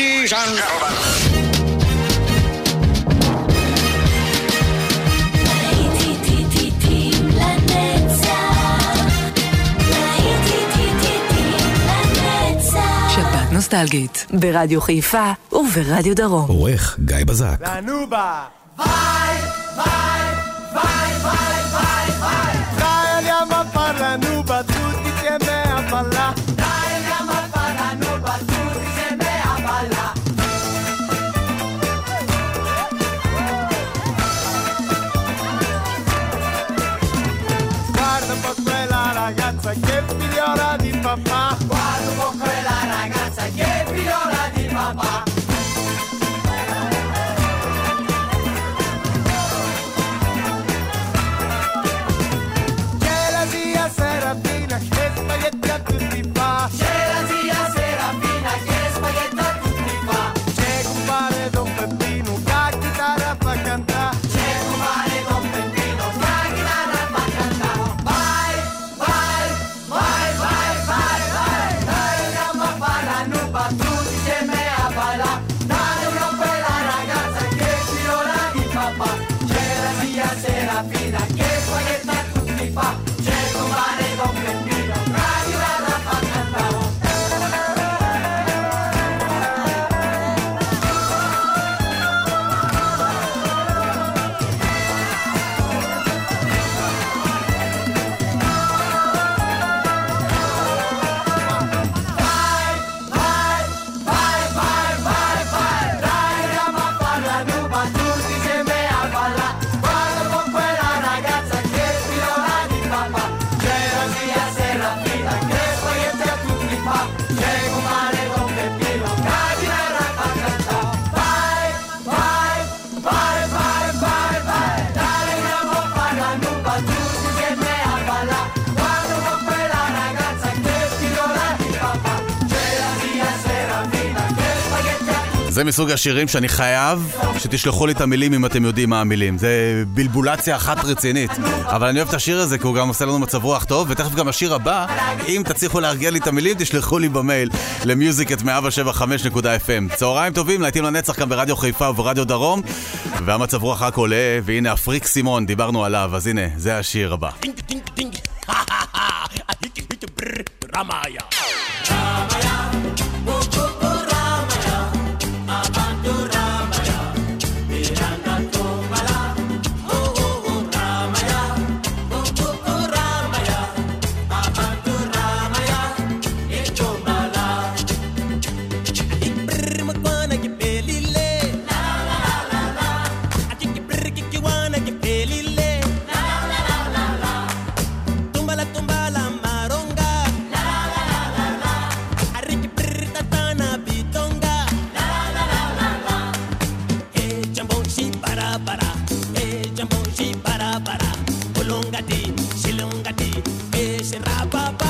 ladies and gentlemen. נוסטלגית, ברדיו חיפה וברדיו דרום. עורך גיא בזק. לנובה! ביי! ביי! זה מסוג השירים שאני חייב שתשלחו לי את המילים אם אתם יודעים מה המילים. זה בלבולציה אחת רצינית. אבל אני אוהב את השיר הזה כי הוא גם עושה לנו מצב רוח טוב, ותכף גם השיר הבא, אם תצליחו להרגיע לי את המילים, תשלחו לי במייל למיוזיק את 175.fm. צהריים טובים, להיטים לנצח כאן ברדיו חיפה וברדיו דרום, והמצב רוח רק עולה, והנה הפריק סימון, דיברנו עליו, אז הנה, זה השיר הבא. and I, I, I.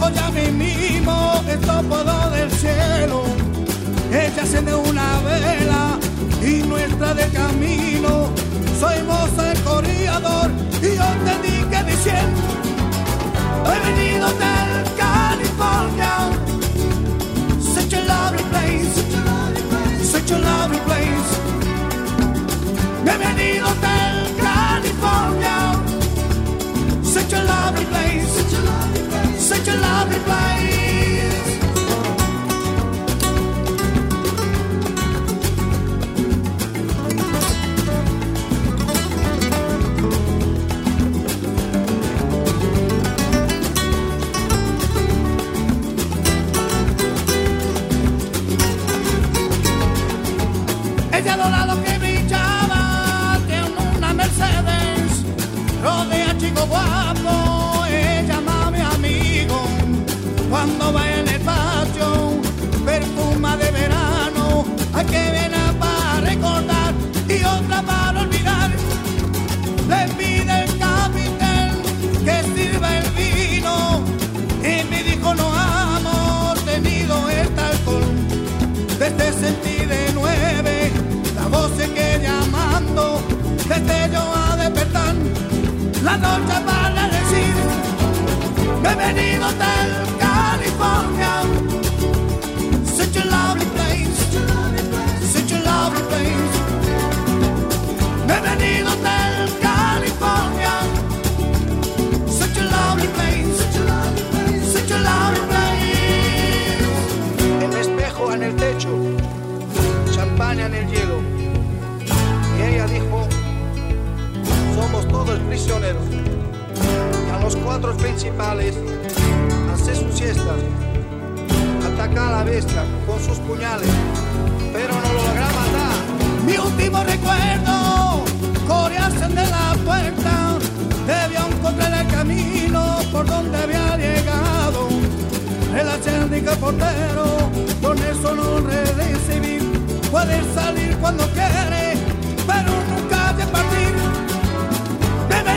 lejos ya mismo estópado del cielo, ella enciende una vela y nuestra de camino. Soy moza el corredor y yo te que diciendo, he venido Y a los cuatro principales, hace sus siestas, ataca a la bestia con sus puñales, pero no lo logra matar. Mi último recuerdo, corearse de la puerta, debió encontrar el camino por donde había llegado. El acérdico portero, con eso no redescendí, puede salir cuando quiere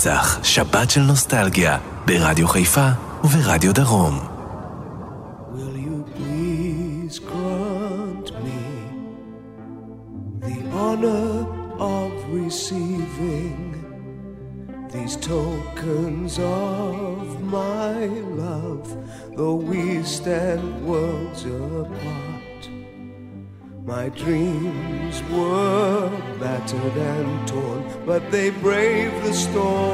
לנצח, שבת של נוסטלגיה, ברדיו חיפה וברדיו דרום. These tokens of my love, though we stand worlds apart. My dreams were battered and torn, but they braved the storm.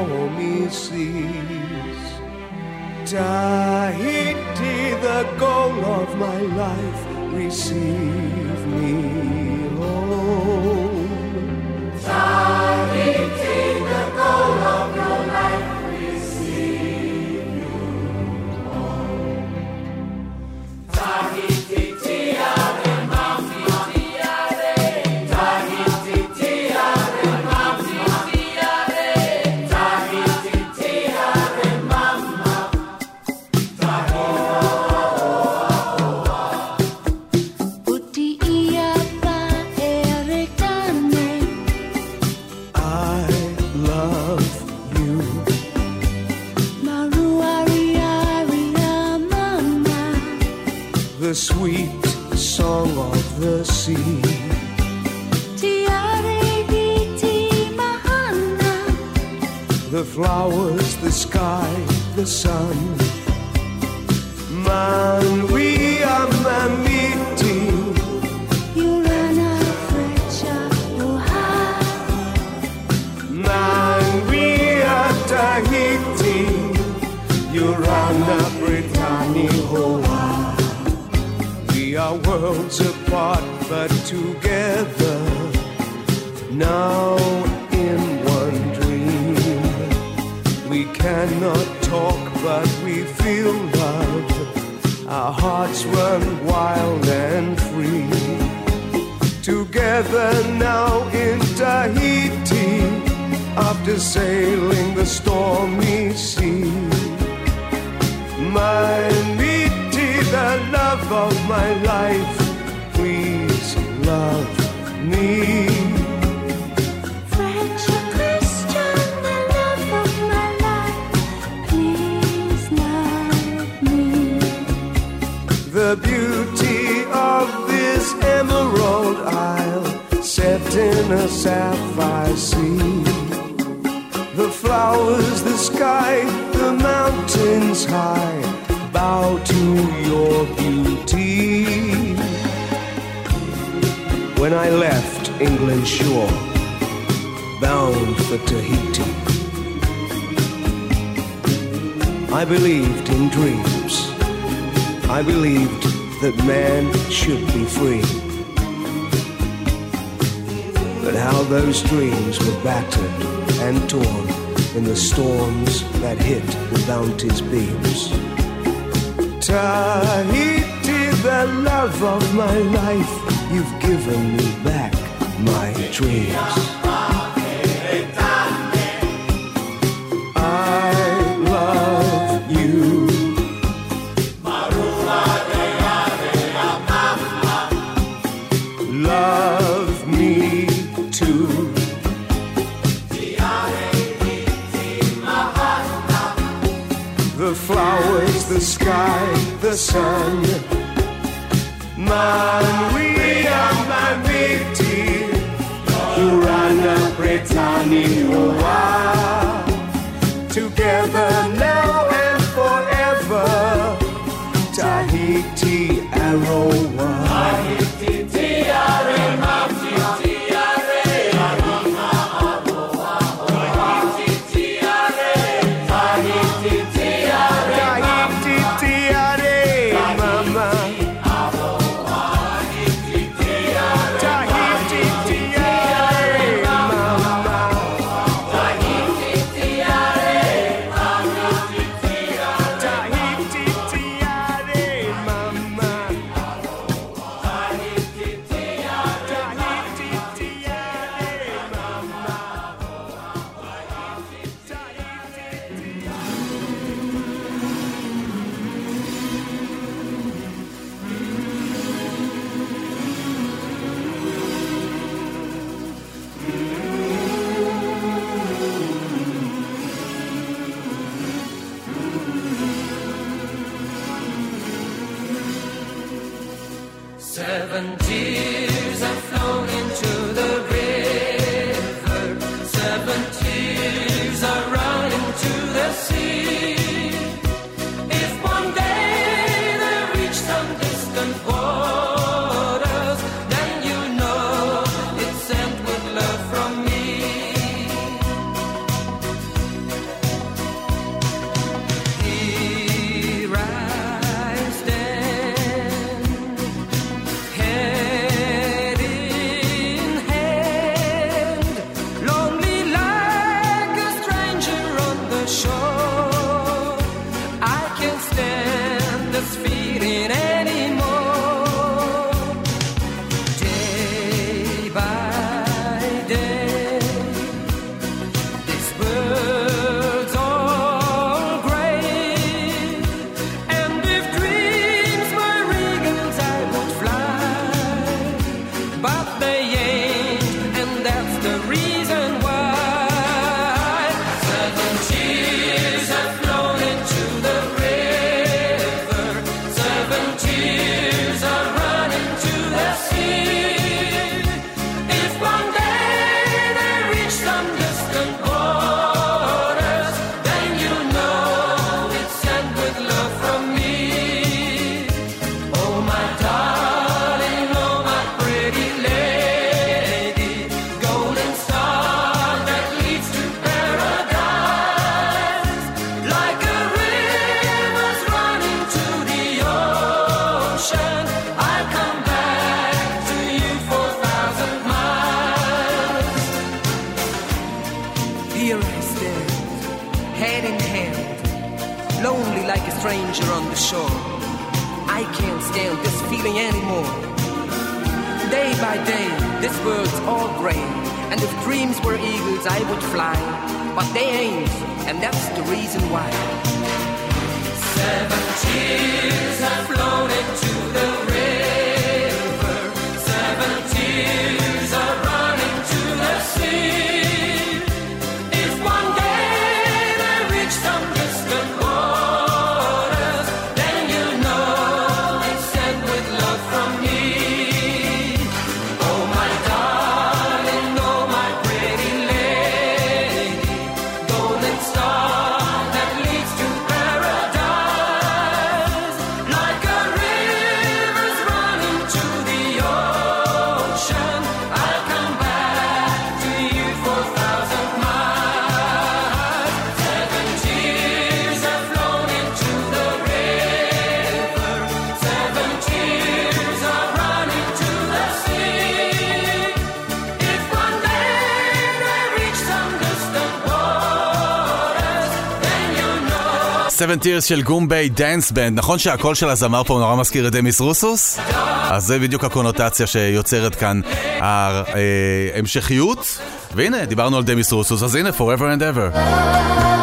In a sapphire sea. The flowers, the sky, the mountains high bow to your beauty. When I left England's shore, bound for Tahiti, I believed in dreams. I believed that man should be free. But how those dreams were battered and torn in the storms that hit the bounty's beams. Tahiti, the love of my life, you've given me back my dreams. The sky, the sun. Maria, Mamiti, Urana, Britannia. Together now and forever. Tahiti, Aroa. 7 Tears של גומביי דאנס בנד. נכון שהקול של הזמר פה נורא מזכיר את דמיס רוסוס? אז זה בדיוק הקונוטציה שיוצרת כאן ההמשכיות. אה, והנה, דיברנו על דמיס רוסוס, אז הנה, forever and ever.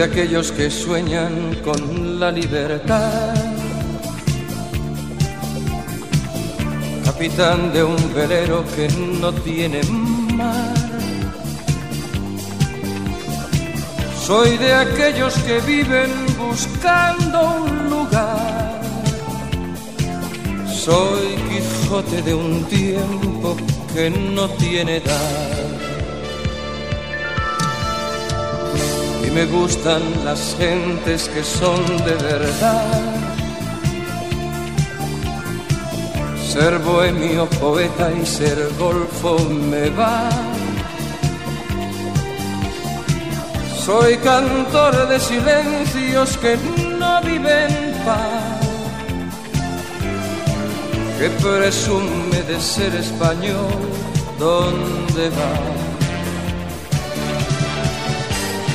de aquellos que sueñan con la libertad. Capitán de un velero que no tiene mar. Soy de aquellos que viven buscando un lugar. Soy Quijote de un tiempo que no tiene edad. y me gustan las gentes que son de verdad. Ser bohemio, poeta y ser golfo me va. Soy cantor de silencios que no viven paz, que presume de ser español, ¿dónde va?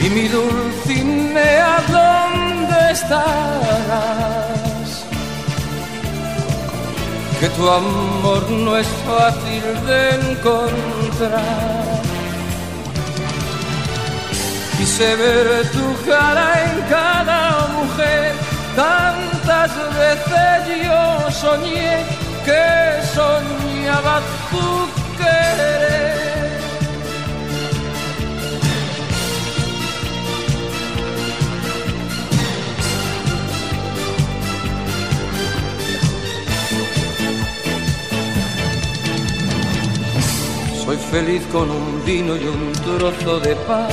y mi dulcinea dónde estarás. Que tu amor no es fácil de encontrar. Quise ver tu cara en cada mujer, tantas veces yo soñé que soñaba tu querer. Soy feliz con un vino y un trozo de pan.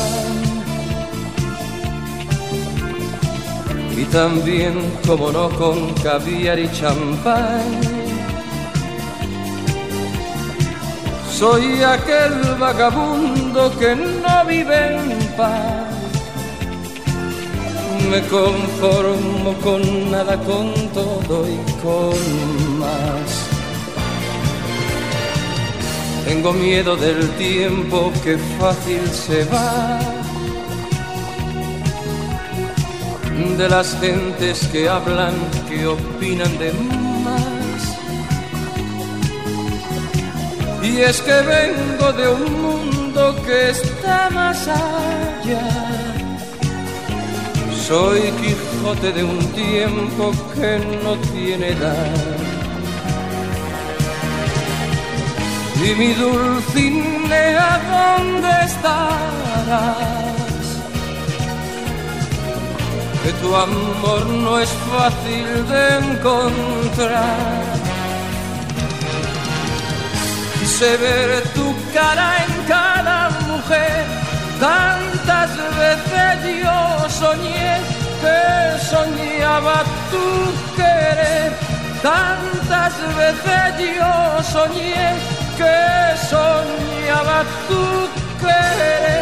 Y también, como no, con caviar y champán. Soy aquel vagabundo que no vive en paz. Me conformo con nada, con todo y con más. Tengo miedo del tiempo que fácil se va. De las gentes que hablan, que opinan de más. Y es que vengo de un mundo que está más allá. Soy Quijote de un tiempo que no tiene edad. Y mi dulcinea, ¿dónde estarás? Que tu amor no es fácil de encontrar. Quise ver tu cara en cada mujer, tantas veces yo soñé que soñaba tu querer, tantas veces yo soñé che sognava tu credere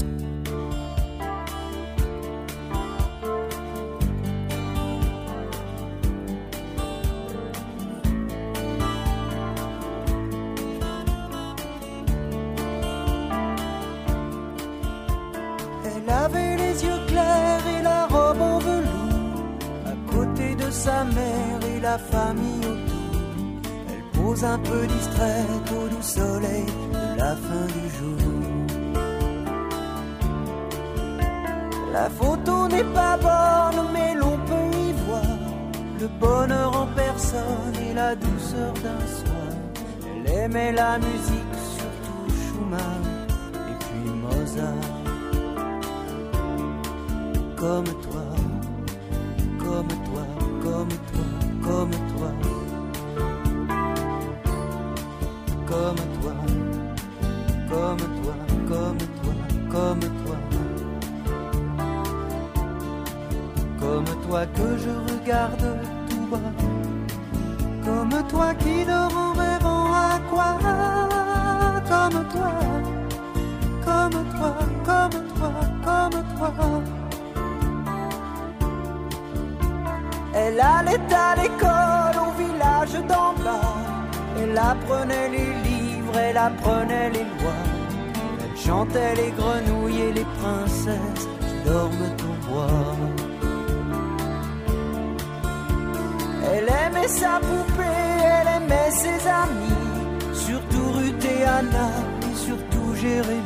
Comme toi, comme toi, comme toi. Comme toi que je regarde tout bas. Comme toi qui dort en rêvant à quoi? Comme toi, comme toi, comme toi, comme toi. Elle allait à l'école au village d'en bas. Elle apprenait les livres, elle apprenait les lois. Elle chantait les grenouilles et les princesses qui dorment au bois. Elle aimait sa poupée, elle aimait ses amis, surtout Ruth et Anna et surtout Jérémie.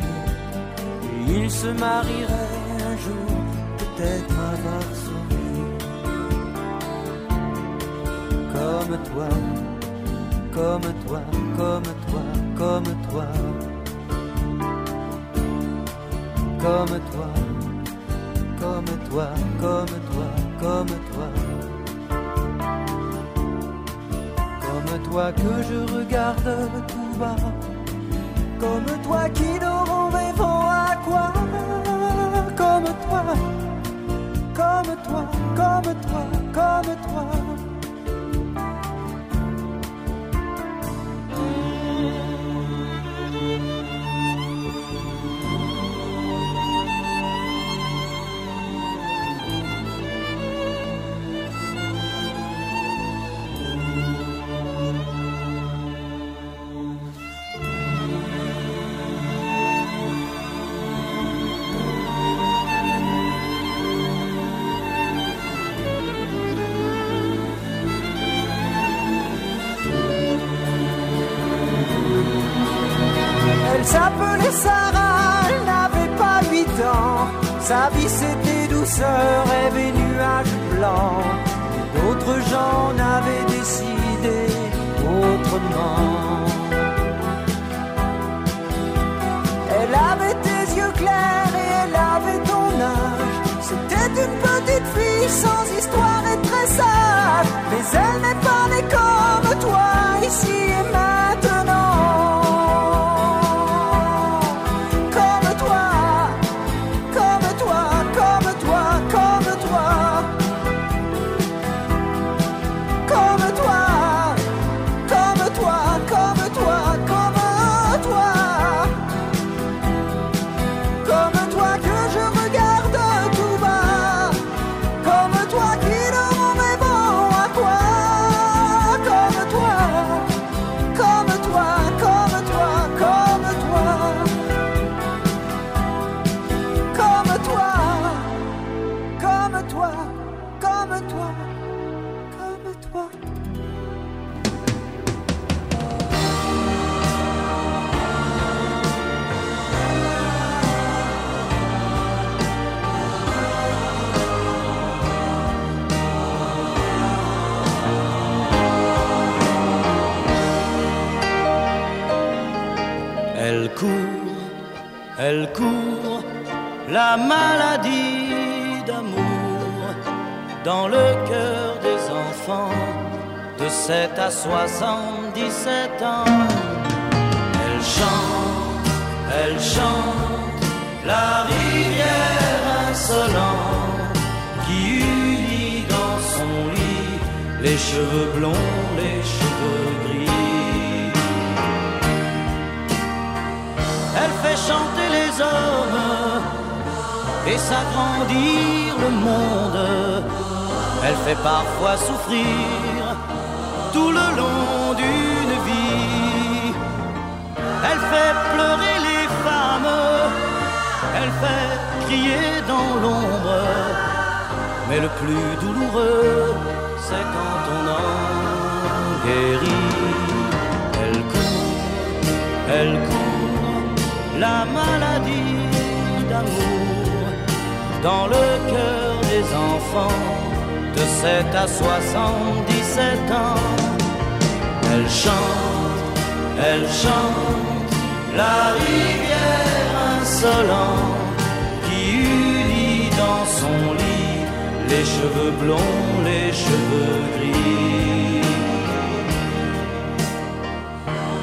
Et ils se marieraient un jour, peut-être à Varsovie. Comme toi, comme toi, comme toi, comme toi. Comme toi, comme toi, comme toi, comme toi. Comme toi que je regarde tout bas. Comme toi qui dort en à quoi Comme toi, comme toi, comme toi, comme toi. Sa vie c'était douceur, rêve et nuages blancs. D'autres gens n'avaient décidé autrement. Elle avait tes yeux clairs et elle avait ton âge. C'était une petite fille sans histoire et très sage. Mais elle court, la maladie d'amour dans le cœur des enfants de 7 à 77 ans. Elle chante, elle chante, la rivière insolente qui unit dans son lit les cheveux blonds, les cheveux fait chanter les hommes et s'agrandir le monde. Elle fait parfois souffrir tout le long d'une vie. Elle fait pleurer les femmes, elle fait crier dans l'ombre. Mais le plus douloureux, c'est quand on en guérit. Elle court, elle court, la maladie d'amour dans le cœur des enfants de 7 à 77 ans. Elle chante, elle chante la rivière insolente qui unit dans son lit les cheveux blonds, les cheveux gris.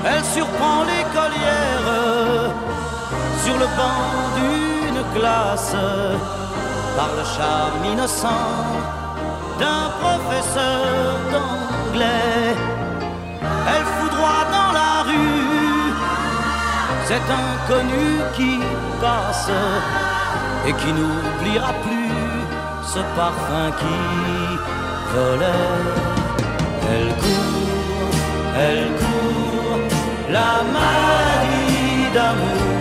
Elle surprend l'écolière sur le banc d'une classe par le charme innocent d'un professeur d'anglais. Elle foudroie dans la rue cet inconnu qui passe et qui n'oubliera plus ce parfum qui volait. Elle court, elle court, la maladie d'amour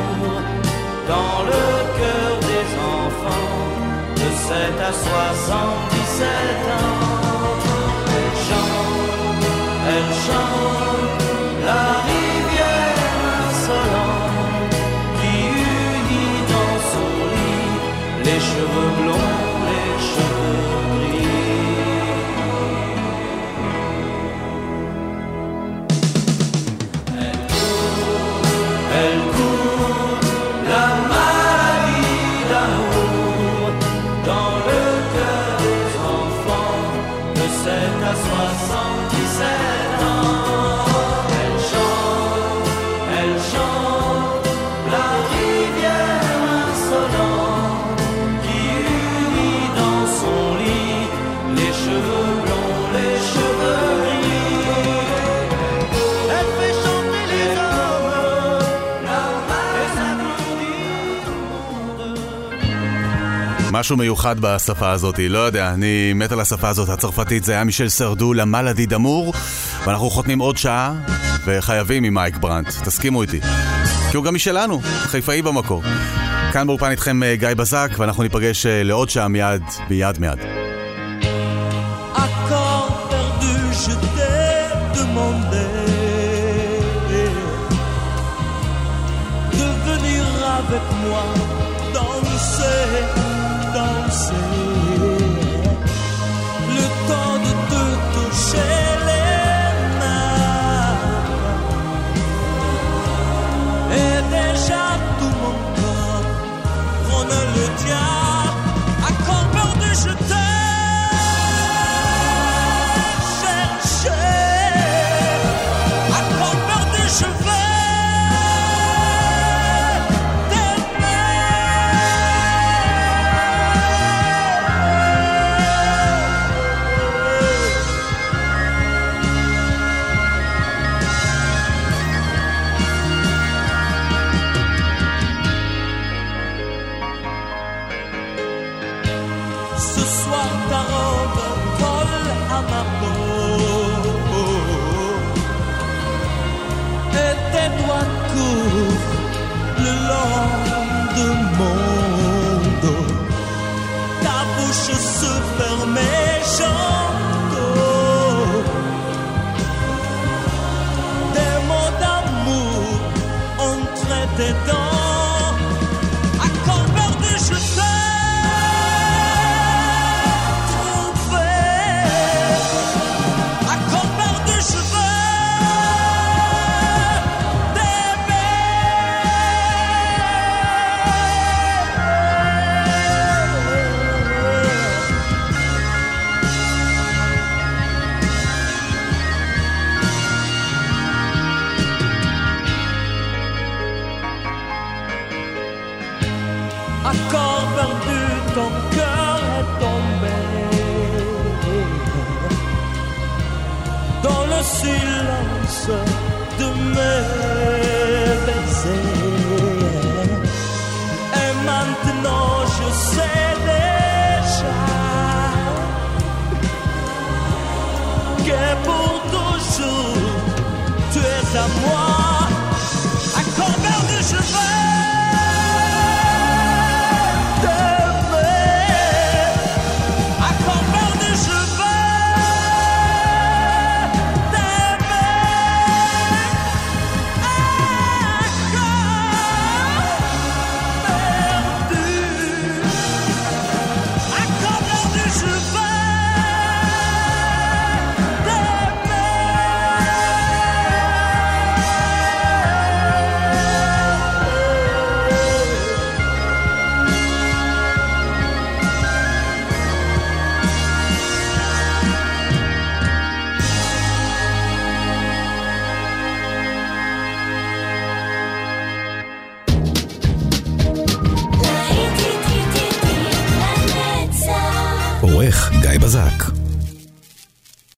dans le cœur des enfants de 7 à 77 ans. Elle chante, elle chante la rivière insolente qui unit dans son lit les cheveux blonds, משהו מיוחד בשפה הזאת, לא יודע, אני מת על השפה הזאת, הצרפתית, זה היה מישל סרדו, למלאדי דמור, ואנחנו חותמים עוד שעה, וחייבים עם מייק ברנט, תסכימו איתי. כי הוא גם משלנו, חיפאי במקור. כאן באולפן איתכם אה, גיא בזק, ואנחנו ניפגש אה, לעוד שעה מיד, מיד מיד.